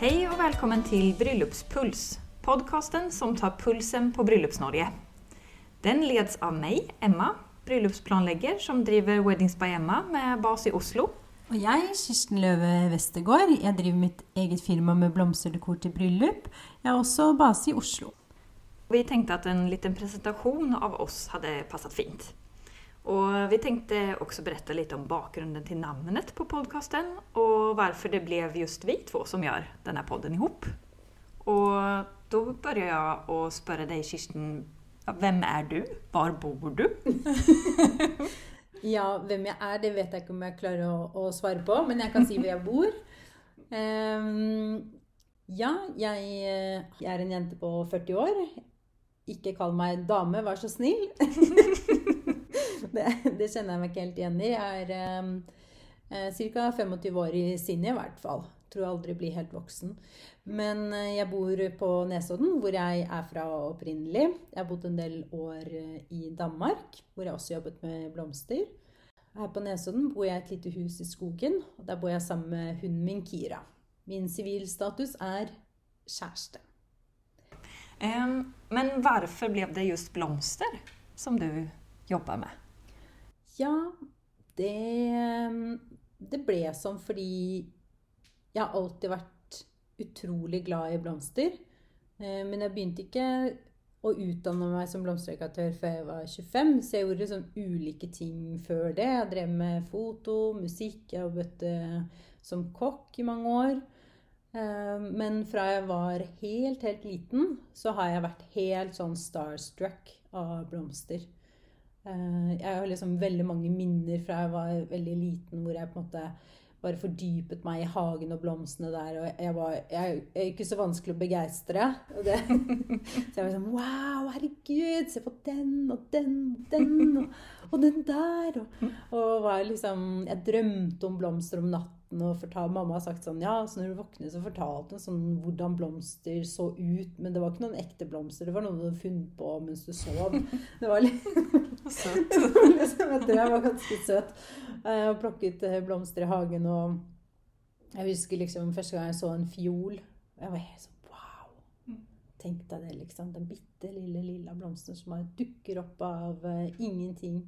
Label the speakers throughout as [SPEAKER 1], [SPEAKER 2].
[SPEAKER 1] Hej och välkommen till Bryllupspuls, podcasten som tar pulsen på Bryllups-Norge. Den leds av mig, Emma, bryllupsplanlegger som driver Weddings by Emma med bas i Oslo.
[SPEAKER 2] Og jeg, Kirsten Løve Westergård, jeg driver mitt eget firma med blomsterdekor til bryllup. Jeg har også base i Oslo.
[SPEAKER 1] Vi tenkte at en liten presentasjon av oss hadde passat fint. Och vi tenkte også berette litt om bakgrunnen til navnet på podcasten og hvorfor det ble just vi två som gjør denne podden ihop. Og da börjar jeg å spørre deg, Kirsten, hvem er du? Hvor bor du?
[SPEAKER 2] Ja, hvem jeg er, det vet jeg ikke om jeg klarer å, å svare på, men jeg kan si hvor jeg bor. Um, ja, jeg, eh, jeg er en jente på 40 år. Ikke kall meg dame, vær så snill. det, det kjenner jeg meg ikke helt igjen i. Jeg er um, ca. 25 år i sinnet, i hvert fall. Tror jeg aldri blir helt voksen. Men eh, jeg bor på Nesodden, hvor jeg er fra opprinnelig. Jeg har bodd en del år eh, i Danmark, hvor jeg også jobbet med blomster. Her på Nesodden bor jeg i et lite hus i skogen, og der bor jeg sammen med hunden min Kira. Min sivilstatus er kjæreste.
[SPEAKER 1] Men hvorfor ble det just blomster som du jobbar med?
[SPEAKER 2] Ja, det, det ble sånn fordi jeg har alltid vært utrolig glad i blomster. Eh, Men jeg begynte ikke å utdanne meg som blomsterdekoratør før jeg var 25, så jeg gjorde liksom ulike ting før det. Jeg drev med foto, musikk, jeg jobbet eh, som kokk i mange år. Eh, Men fra jeg var helt, helt liten, så har jeg vært helt sånn starstruck av blomster. Eh, Jeg har liksom veldig mange minner fra jeg var veldig liten, hvor jeg på en måte bare fordypet meg i hagen og blomstene der. Og jeg, var, jeg, er ikke så vanskelig å begeistre. Og det, så jeg var sånn Wow, herregud, se på den og den og den og, og den der. Og, og liksom Jeg drømte om blomster om natten. Og fortal, mamma har sagt sånn Ja, så når du våkner, så fortalte hun sånn hvordan blomster så ut. Men det var ikke noen ekte blomster. Det var noe du hadde funnet på mens du sov. Det var litt
[SPEAKER 1] Søt.
[SPEAKER 2] liksom, jeg tror jeg var ganske søt. Jeg Og plukket eh, blomster i hagen. Og jeg husker liksom første gang jeg så en fiol. Jeg var helt sånn wow. Tenk deg det, liksom. Den bitte lille, lilla blomsten som bare dukker opp av uh, ingenting.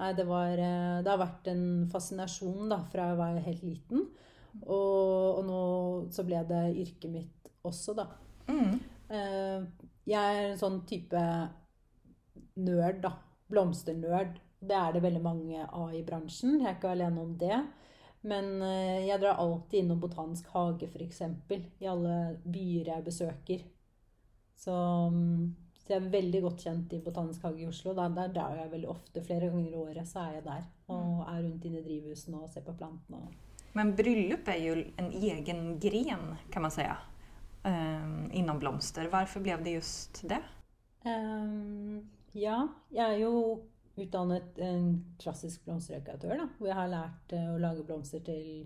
[SPEAKER 2] Nei, det var eh, Det har vært en fascinasjon da, fra jeg var helt liten. Og, og nå så ble det yrket mitt også, da.
[SPEAKER 1] Mm.
[SPEAKER 2] Eh, Jeg er en sånn type nerd, da. Blomsternerd. Det er det veldig mange av i bransjen. Jeg er ikke alene om det. Men eh, jeg drar alltid innom Botanisk hage, f.eks. I alle byer jeg besøker. Så, mm, så jeg er veldig godt kjent i Botanisk hage i Oslo. Der, der drar jeg veldig ofte. Flere ganger i året så er jeg der. Og er rundt inne i drivhusene og ser på plantene.
[SPEAKER 1] Men bryllup er jo en egen gren kan man si, um, innom blomster. Hvorfor ble det just det?
[SPEAKER 2] Um, ja, jeg er jo utdannet en klassisk blomsterdekoratør, da. Hvor jeg har lært eh, å lage blomster til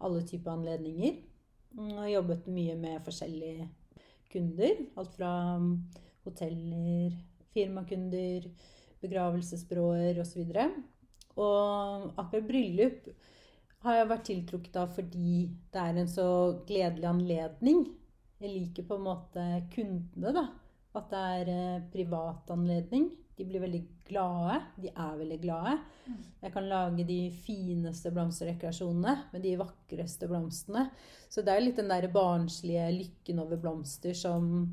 [SPEAKER 2] alle typer anledninger. Mm, Og jobbet mye med forskjellige kunder. Alt fra mm, hoteller, firmakunder, begravelsesbyråer osv. Og akkurat bryllup har jeg vært tiltrukket av fordi det er en så gledelig anledning. Jeg liker på en måte kundene, da. At det er eh, privat anledning. De blir veldig glade. De er veldig glade. Jeg kan lage de fineste blomsterrekreasjonene med de vakreste blomstene. Så det er litt den der barnslige lykken over blomster som,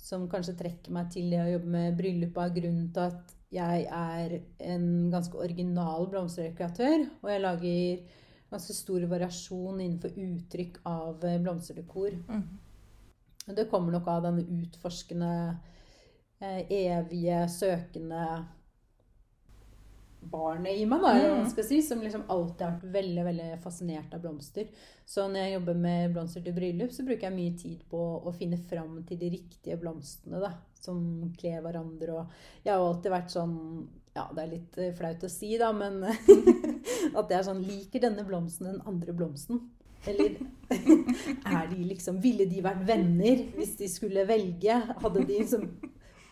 [SPEAKER 2] som kanskje trekker meg til det å jobbe med bryllup av grunnen til at jeg er en ganske original blomsterdekoratør. Og jeg lager ganske stor variasjon innenfor uttrykk av eh, blomsterdekor.
[SPEAKER 1] Mm.
[SPEAKER 2] Det kommer nok av denne utforskende, eh, evige, søkende barnet i meg, da, mm. skal si, som liksom alltid har vært veldig veldig fascinert av blomster. Så når jeg jobber med blomster til bryllup, så bruker jeg mye tid på å finne fram til de riktige blomstene da, som kler hverandre. Og jeg har alltid vært sånn Ja, det er litt eh, flaut å si, da, men at jeg er sånn Liker denne blomsten den andre blomsten? Eller er de liksom Ville de vært venner hvis de skulle velge? Hadde de liksom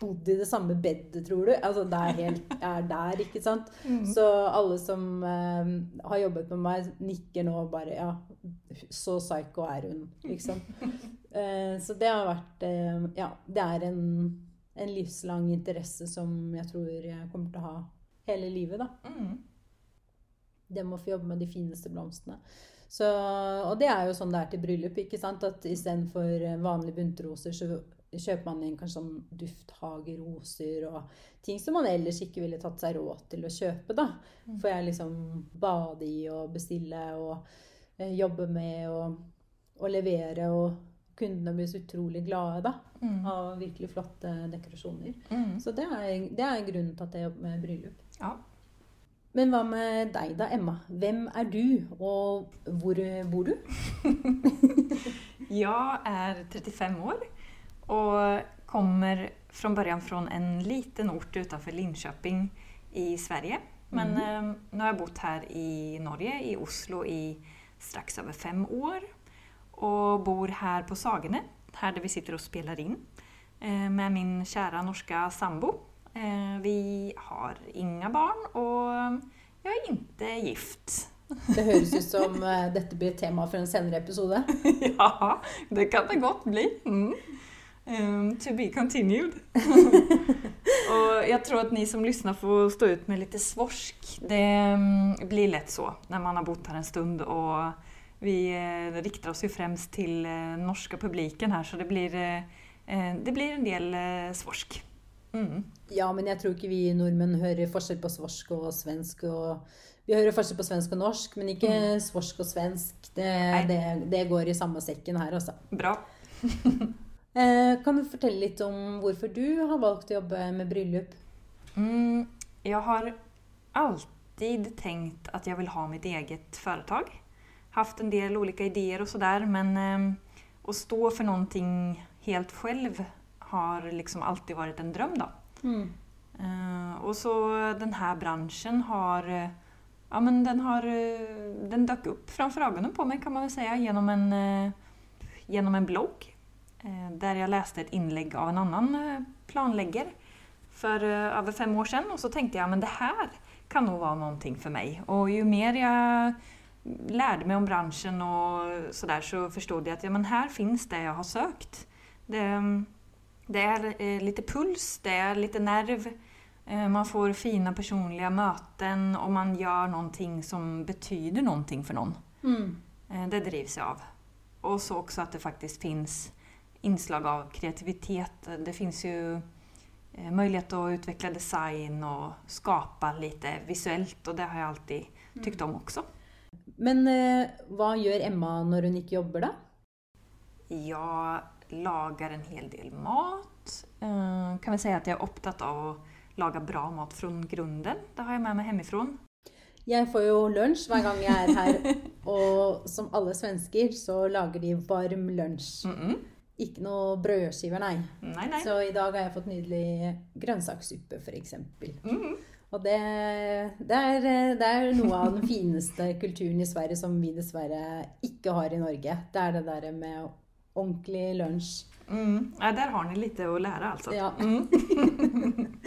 [SPEAKER 2] bodd i det samme bedet, tror du? Altså, det er helt Jeg er der, ikke sant? Så alle som eh, har jobbet med meg, nikker nå og bare Ja, så psycho er hun, liksom. Eh, så det har vært eh, Ja, det er en, en livslang interesse som jeg tror jeg kommer til å ha hele livet, da.
[SPEAKER 1] Mm.
[SPEAKER 2] Det med å få jobbe med de fineste blomstene. Så, og det er jo sånn det er til bryllup. ikke sant? At istedenfor vanlige buntroser, så kjøper man inn kanskje sånn dufthageroser og ting som man ellers ikke ville tatt seg råd til å kjøpe. da. Får jeg liksom bade i og bestille og eh, jobbe med og, og levere. Og kundene blir så utrolig glade da,
[SPEAKER 1] Mm.
[SPEAKER 2] av virkelig flotte dekorasjoner.
[SPEAKER 1] Mm.
[SPEAKER 2] Så det er, det er grunnen til at jeg jobber med bryllup.
[SPEAKER 1] Ja.
[SPEAKER 2] Men hva med deg da, Emma? Hvem er du, og hvor bor du?
[SPEAKER 1] jeg er 35 år och kommer från början från en liten ort utanför Linköping i Sverige. Men eh, nu har jeg bott her i Norge, i Oslo, i straks over fem år. Og bor her på Sagene, her der vi sitter og spiller inn, Eh, med min kjære norske sambo. Eh, vi har inga barn og jeg er ikke gift.
[SPEAKER 2] Det høres ut som eh, dette blir tema for en senere episode.
[SPEAKER 1] Ja, det kan det godt bli. Mm. Um, to be continued. och jag tror att ni som lyssnar får stå ut med lite svorsk. Det um, blir lätt så när man har bott här en stund och vi uh, riktar oss ju främst till uh, norska publiken här så det blir, uh, eh, det blir en del eh, svorsk. Mm.
[SPEAKER 2] Ja, men jeg tror ikke vi nordmenn hører forskjell på svorsk og svensk. og Vi hører forskjell på svensk og norsk, men ikke svorsk og svensk. Det, det, det går i samme sekken her, altså.
[SPEAKER 1] Bra.
[SPEAKER 2] Eh, kan du fortelle litt om hvorfor du har valgt å jobbe med bryllup?
[SPEAKER 1] Mm, jeg har alltid tenkt at jeg vil ha mitt eget företag. Haft en del ulike ideer og sådär men eh, å stå for noe helt selv har liksom alltid vært en drøm, da.
[SPEAKER 2] Mm.
[SPEAKER 1] Eh, og så denne bransjen har, eh, ja men den har, eh, den dukket opp framfor øynene på meg, kan man vel si, gjennom en, eh, genom en blogg. Eh, jeg leste et innlegg av en annen planlegger for eh, fem år siden. Og så tenkte jeg men det her kan nog være noe for meg. Og jo mer jeg lærte meg om bransjen och sådär så forstod jeg at ja, men her fins det jeg har søkt. Det, det er litt puls, det er litt nerv, eh, man får fina personlige møter, og man gjør noe som betyr noe for noen.
[SPEAKER 2] Mm.
[SPEAKER 1] Eh, Det drivs jeg av. Og så også at det faktisk finns inslag av kreativitet. Det finns ju eh, möjlighet att utveckla design och skapa lite visuellt och det har jag alltid tyckt om också.
[SPEAKER 2] Men eh, hva gjør Emma når hun ikke jobber, da?
[SPEAKER 1] Jeg lager en hel del mat. Eh, Kan vi si at jeg er opptatt av å lage bra mat fra grunden. Det har jeg med meg hemifrån.
[SPEAKER 2] Jeg får jo lunsj hver gang jeg er her, og som alle svensker så lager de varm lunsj.
[SPEAKER 1] Mm -mm.
[SPEAKER 2] Ikke noe brødskiver, nei.
[SPEAKER 1] nei, nei.
[SPEAKER 2] Så i dag har jeg fått nydelig grønnsakssuppe, f.eks.
[SPEAKER 1] Mm.
[SPEAKER 2] Og det, det, er, det er noe av den fineste kulturen i Sverige som vi dessverre ikke har i Norge. Det er det der med ordentlig lunsj.
[SPEAKER 1] Mm. Ja, der har ni litt å lære, altså.
[SPEAKER 2] Ja.
[SPEAKER 1] Mm.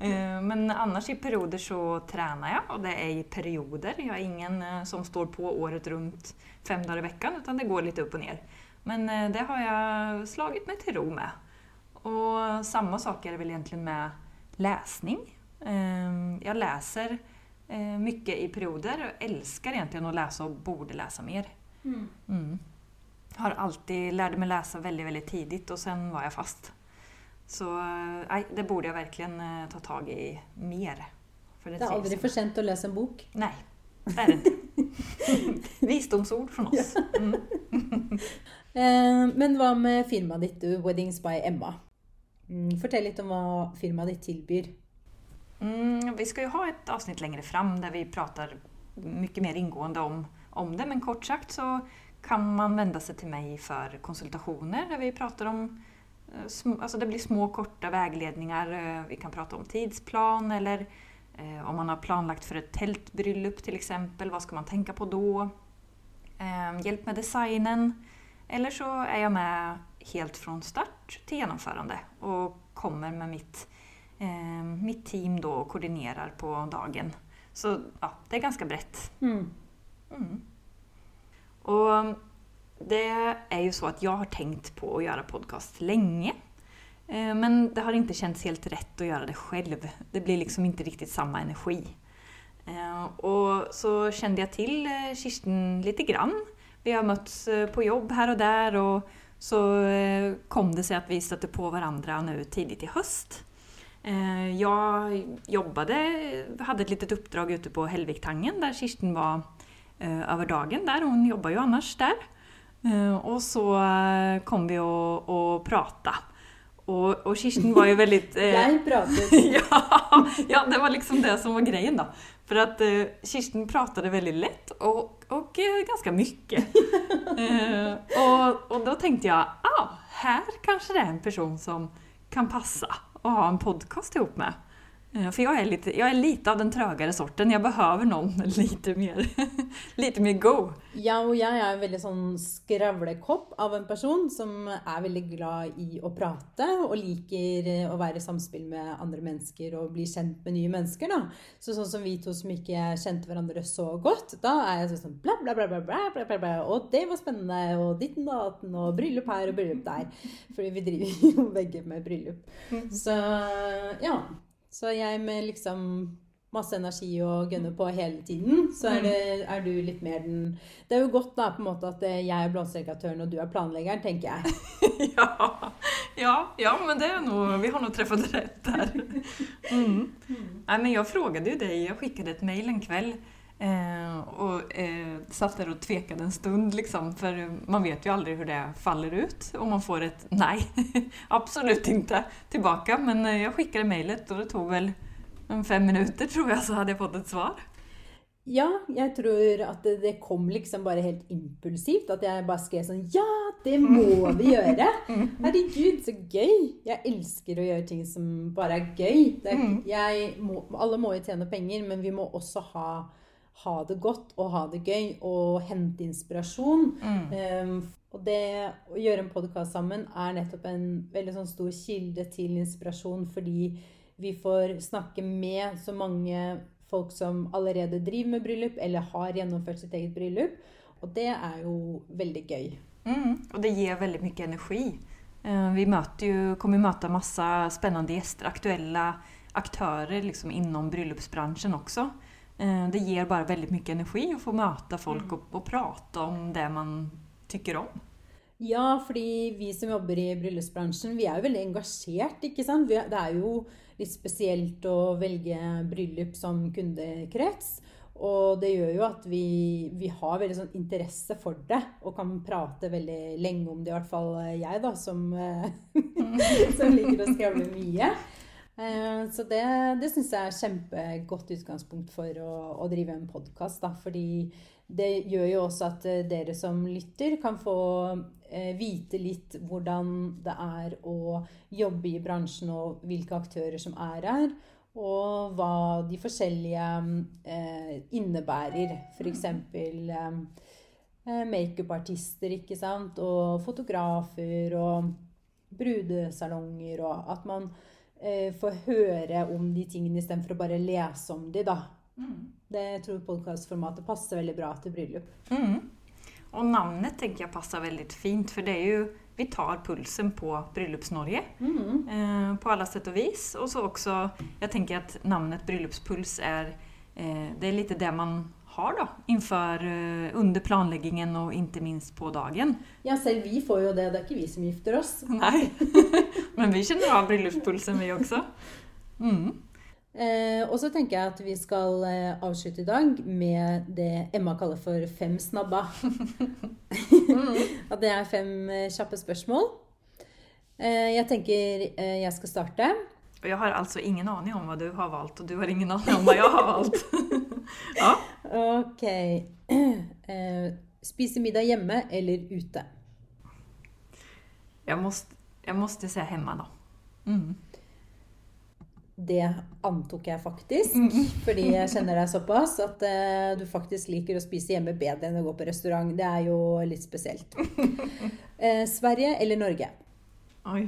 [SPEAKER 1] Men annars i perioder så tränar jeg, og det er i perioder. Jeg har ingen eh, som står på året rundt fem dager i veckan utan det går litt opp og ner. Men eh, det har jeg slaget meg til ro med. Og samme sak er det vel egentlig med lesning. Jeg leser läser eh, i perioder og elsker egentlig å lese og borde lese mer. Mm. Har alltid lærte meg å lese veldig veldig tidlig, og sen var jeg fast. Så nei, det borde jeg verkligen eh, ta tag i mer. Det
[SPEAKER 2] Det er aldri for sent å lese en bok.
[SPEAKER 1] Nei, det er det ikke. Visdomsord fra oss. Mm.
[SPEAKER 2] Eh, Men hva med firmaet ditt, Weddings by Emma? Mm, Fortell litt om hva firmaet ditt tilbyr.
[SPEAKER 1] Mm, vi skal jo ha et avsnitt lenger fram der vi prater mye mer inngående om, om det. Men kort sagt så kan man vende seg til meg for konsultasjoner der vi prater om altså det blir små korta vägledningar. eh, Vi kan prate om tidsplan eller eh, om man har planlagt for et teltbryllup f.eks. Hva skal ska man tenke på då? Eh, Hjälp med designen. Eller så er jeg med helt fra start til gjennomførende og kommer med mitt, eh, mitt team da og koordinerer på dagen. Så ja, det er ganske brett.
[SPEAKER 2] Mm.
[SPEAKER 1] Mm. Og det er jo så at jeg har tenkt på å gjøre podcast lenge. Eh, Men det har ikke kjentes helt rett å gjøre det selv. Det blir liksom ikke riktig samme energi. Eh, Och så kjente jeg till eh, Kirsten lite grann. Vi har mötts eh, på jobb her og der, og så kom det seg at vi støtte på hverandre nå tidlig i høst. Jeg jobbet, hadde et lite oppdrag ute på Helviktangen, der Kirsten var over dagen der, Hun jobber jo annars der. Og så kom vi og, og prata. Og, og, Kirsten var jo veldig eh,
[SPEAKER 2] Jeg pratet.
[SPEAKER 1] ja, ja, det var liksom det som var greien, då. För att eh, Kirsten pratade väldigt lätt och, och eh, ganska mycket. eh, och, och då tänkte jag, ah, här kanske det är en person som kan passa å ha en podcast ihop med. Eh, för jag är, lite, jag är lite av den trögare sorten. Jag behöver någon lite mer, lite mer go.
[SPEAKER 2] Ja, og jeg er en veldig sånn skravlekopp av en person som er veldig glad i å prate og liker eh, å være i samspill med andre mennesker og bli kjent med nye mennesker. da. Så sånn som vi to som ikke kjente hverandre så godt, da er jeg sånn bla, bla, bla, bla, bla, bla, bla, bla. Og det var spennende, og ditten og datten, og bryllup her og bryllup der. Fordi vi driver jo begge med bryllup. Så ja. Så jeg med liksom masse energi og gønne på hele tiden, så er, det, er du litt mer den Det er jo godt da på en måte at eh, jeg er blomsterdekoratøren og du er planleggeren, tenker jeg.
[SPEAKER 1] ja, ja, ja, men det er noe, vi har nå truffet rett der. Mm. Nei, men jeg frågade jo deg, jeg sendte et mail en kväll eh, och eh, satt där och tvekade en stund liksom, för man vet ju aldrig hur det faller ut Og man får ett nej, absolut inte tillbaka. Men eh, jag skickade mejlet och det tog väl en fem minuter tror jag så hade jag fått ett svar.
[SPEAKER 2] Ja, jeg tror at det, det kom liksom bare helt impulsivt. At jeg bare skrev sånn Ja, det må vi gjøre! Herregud, så gøy! Jeg elsker å gjøre ting som bare er gøy. Er, må, alle må jo tjene penger, men vi må også ha, ha det godt og ha det gøy og hente inspirasjon. Um, og det å gjøre en podkast sammen er nettopp en veldig sånn stor kilde til inspirasjon fordi vi får snakke med så mange folk som allerede driver med bryllup, eller har gjennomført sitt eget bryllup. Og det er jo veldig gøy.
[SPEAKER 1] Mm, Og det gir veldig mye energi. Eh, Vi ju, kommer å møte masse spennende gjester, aktuelle aktører liksom innom bryllupsbransjen också. Eh, Det ger bara väldigt mycket energi att få möta folk och, och prata om det man tycker om.
[SPEAKER 2] Ja, fordi vi som jobber i bryllupsbransjen, vi er jo veldig engasjert, ikke sant? Det er jo litt spesielt å velge bryllup som kundekrets. Og det gjør jo at vi, vi har veldig sånn interesse for det, og kan prate veldig lenge om det, i hvert fall jeg, da, som, eh, som liker å skravle mye. Eh, Så det, det syns jeg er kjempegodt utgangspunkt for å, å drive en podkast. Fordi det gjør jo også at eh, dere som lytter, kan få eh, vite litt hvordan det er å jobbe i bransjen, og hvilke aktører som er her. Og hva de forskjellige eh, innebærer. F.eks. Eh, makeupartister, ikke sant. Og fotografer og brudesalonger. Og at man eh, få høre om de tingene istedenfor å bare lese om de, da. Det jeg tror podkastformatet passer veldig bra til bryllup.
[SPEAKER 1] Mm. Og navnet tenker jeg passer veldig fint for det er jo vi tar pulsen på Bröllopsnorge eh, på alle sett og vis. Og så også Jeg tenker at navnet Bryllupspuls er eh, det er lite det man har da, innenfor, eh, under planleggingen og ikke minst på dagen.
[SPEAKER 2] Ja, selv vi får jo det. Det er ikke vi som gifter oss.
[SPEAKER 1] Nei, men vi kjenner av bryllupspulsen, vi også. Mm.
[SPEAKER 2] Eh, og så tenker jeg at vi skal eh, avslutte i dag med det Emma kaller for fem snabba. at det er fem eh, kjappe spørsmål. Eh, jeg tenker jeg skal starte.
[SPEAKER 1] Og jeg har altså ingen aning om hva du har valgt, og du har ingen aning om hva jeg har valgt. ja.
[SPEAKER 2] Ok. Eh, spise middag hjemme eller ute?
[SPEAKER 1] Jeg måste, se måste da. Mm.
[SPEAKER 2] Det antok jeg faktisk, fordi jeg kjenner deg såpass at uh, du faktisk liker å spise hjemme bedre enn å gå på restaurant. Det er jo litt spesielt. Uh, Sverige eller Norge?
[SPEAKER 1] Oi.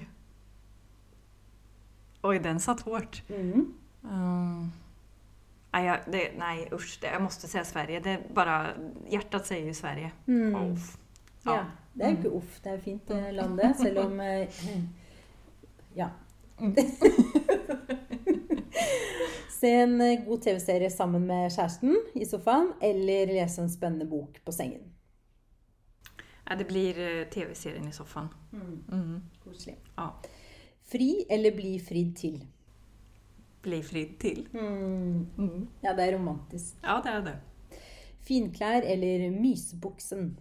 [SPEAKER 1] Oi, den satt hårt.
[SPEAKER 2] Mm.
[SPEAKER 1] Um, nej, jag, det, nej, usch. Det, jag måste säga Sverige. Det bara, hjärtat säger ju Sverige.
[SPEAKER 2] Mm.
[SPEAKER 1] Oh.
[SPEAKER 2] Ja.
[SPEAKER 1] Ja.
[SPEAKER 2] Det er jo ikke uff, det er fint eh, land det, selv om eh, Ja.
[SPEAKER 1] Mm.
[SPEAKER 2] Se en eh, god TV-serie sammen med kjæresten i sofaen, eller lese en spennende bok på sengen.
[SPEAKER 1] Ja, det blir tv-serien i soffan. Mm.
[SPEAKER 2] Koselig.
[SPEAKER 1] Ja.
[SPEAKER 2] Fri eller bli fridd til?
[SPEAKER 1] Bli fridd til.
[SPEAKER 2] Mm.
[SPEAKER 1] Mm.
[SPEAKER 2] Ja, det er romantisk.
[SPEAKER 1] Ja, det er det.
[SPEAKER 2] Finklær eller mysebuksen?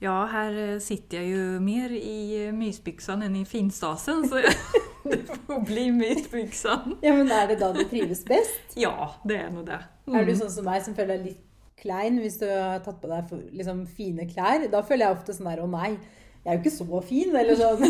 [SPEAKER 1] Ja, här eh, sitter jeg jo mer i eh, enn i finstasen, så det får bli mysbyxan.
[SPEAKER 2] Ja, men Er det da du trives best?
[SPEAKER 1] Ja, det er nå det.
[SPEAKER 2] Er du
[SPEAKER 1] Mm.
[SPEAKER 2] sånn som meg som føler deg litt klein hvis du har tatt på deg liksom, fine klær? Da føler jeg ofte sånn der Å nei, jeg er jo ikke så fin, eller sånn.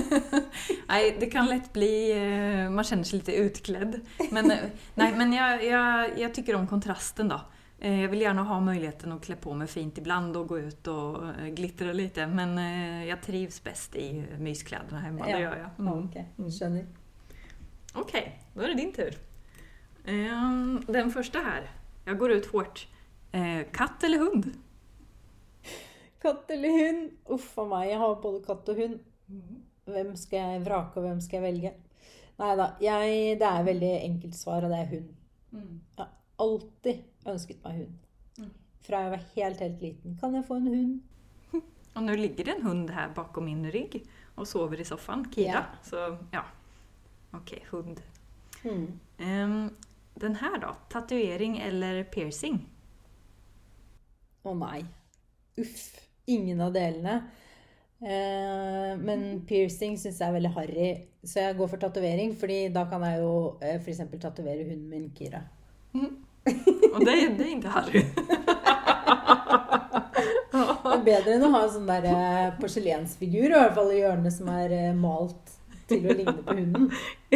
[SPEAKER 1] nei, det kan lett bli... uh, Man kjenner seg litt utkledd. Men, nei, nej, men jeg, jeg, jeg tykker om kontrasten da. Eh, vil gjerne gärna ha muligheten å kle på meg fint ibland og gå ut og eh, litt. lite. Men eh, jag trivs bäst i mysklærne hjemme.
[SPEAKER 2] Ja.
[SPEAKER 1] det gjør jeg. Mm.
[SPEAKER 2] Ok, skjønner.
[SPEAKER 1] Ok, da er det din tur. Den første her. Jeg går ut. Eh, Katt eller hund?
[SPEAKER 2] Katt eller hund? Uff a meg, jeg har både katt og hund. Hvem skal jeg vrake, og hvem skal jeg velge? Nei da, det er veldig enkelt svar, og det er hund. Jeg har alltid ønsket meg hund.
[SPEAKER 1] Mm.
[SPEAKER 2] Fra jeg var helt, helt liten. Kan jeg få en hund?
[SPEAKER 1] Og nå ligger det en hund her bakom min rygg og sover i soffan, Kira.
[SPEAKER 2] Ja.
[SPEAKER 1] Så ja, Ok, hund.
[SPEAKER 2] Mm.
[SPEAKER 1] Um, den her, da? Tatuering eller piercing?
[SPEAKER 2] Å nei. Uff. Ingen av delene. Eh, men piercing syns jeg er veldig harry, så jeg går for tatovering. fordi da kan jeg jo eh, f.eks. tatovere hunden min, Kira.
[SPEAKER 1] Och det, det er ikke Harry.
[SPEAKER 2] Det er bedre enn å ha en sånn der eh, porselensfigur i hvert fall i hjørnet som er malt til å ligne på hunden.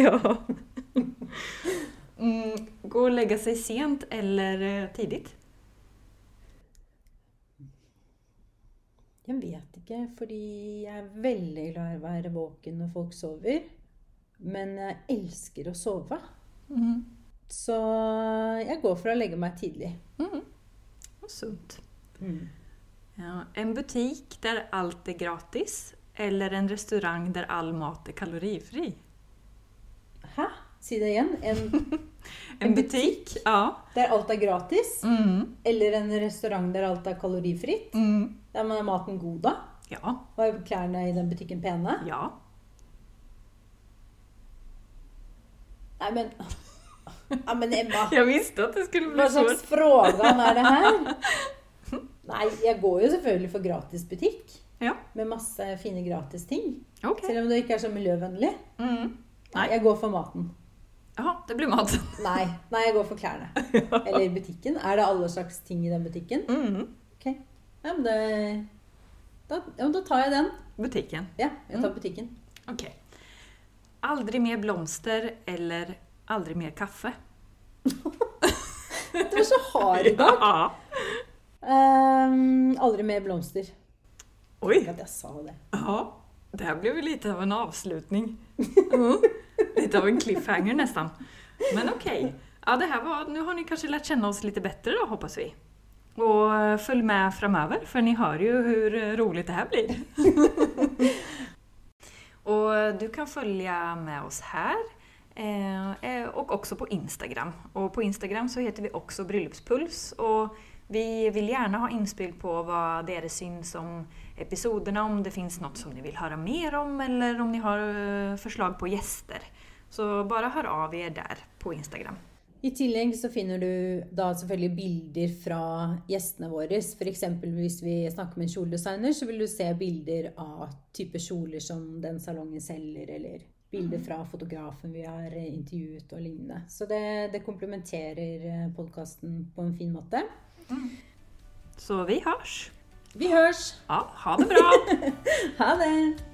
[SPEAKER 1] ja. Mm, gå og legge seg sent eller eh,
[SPEAKER 2] Jeg vet ikke, fordi jeg er veldig glad i å være våken når folk sover. Men jeg elsker å sove.
[SPEAKER 1] Mm.
[SPEAKER 2] Så jeg går for å legge meg tidlig.
[SPEAKER 1] Mm. Sunt. Ja, en butikk der alt er gratis eller en restaurant der all mat er kalorifri?
[SPEAKER 2] Hæ? Si det igjen. En,
[SPEAKER 1] En, butikk. Ja.
[SPEAKER 2] der alt er gratis,
[SPEAKER 1] Mm.
[SPEAKER 2] eller en restaurant der alt er kalorifritt.
[SPEAKER 1] Mm.
[SPEAKER 2] Der er maten god, da.
[SPEAKER 1] Ja.
[SPEAKER 2] Er klærne i den butikken pene.
[SPEAKER 1] Ja.
[SPEAKER 2] Nei, men Ja, men Emma.
[SPEAKER 1] Jeg visste at det skulle bli
[SPEAKER 2] Hva slags
[SPEAKER 1] svårt.
[SPEAKER 2] frågan er det her? Nei, jeg går jo selvfølgelig for gratisbutikk.
[SPEAKER 1] Ja.
[SPEAKER 2] Med masse fine gratisting.
[SPEAKER 1] Okay.
[SPEAKER 2] Selv om det ikke er så miljøvennlig.
[SPEAKER 1] Mm.
[SPEAKER 2] Nei,
[SPEAKER 1] Nei.
[SPEAKER 2] jeg går for maten.
[SPEAKER 1] Ja, det blir mat.
[SPEAKER 2] Nei, nei, jeg går for klærne. Eller butikken. Er det alle slags ting i den butikken?
[SPEAKER 1] Mm.
[SPEAKER 2] Ok. Ja, men det da, ja, da tar jeg den.
[SPEAKER 1] Butikken.
[SPEAKER 2] Ja, jeg tar butikken.
[SPEAKER 1] Ok. Aldri mer blomster eller aldri mer kaffe?
[SPEAKER 2] Du er så hard i dag.
[SPEAKER 1] Ja.
[SPEAKER 2] Um, aldri mer blomster.
[SPEAKER 1] Oi.
[SPEAKER 2] Tenk at jeg sa det.
[SPEAKER 1] Ja, det her blir jo litt av en avslutning. Mm. Lite av en cliffhanger nästan. Men okej. Ja, det här var, nu har ni kanske lärt känna oss lite bättre då, hoppas vi. Och følg följ med framöver, för ni hör ju hur rolig roligt det här blir. och eh, du kan följa med oss här eh, eh, och också på Instagram. Och på Instagram så heter vi också Bröllopspuls. Och vi vill gärna ha inspel på vad det är syns om episoderna, om det finns något som ni vill höra mer om eller om ni har forslag på gäster. Så bare hør av er der på Instagram.
[SPEAKER 2] I tillegg så finner du da selvfølgelig bilder fra gjestene våre. F.eks. hvis vi snakker med en kjoledesigner, så vil du se bilder av type kjoler som den salongen selger, eller bilder fra fotografen vi har intervjuet og lignende. Så det, det komplementerer podkasten på en fin måte.
[SPEAKER 1] Så vi hørs.
[SPEAKER 2] Vi hørs!
[SPEAKER 1] Ja, ha det bra!
[SPEAKER 2] Ha det!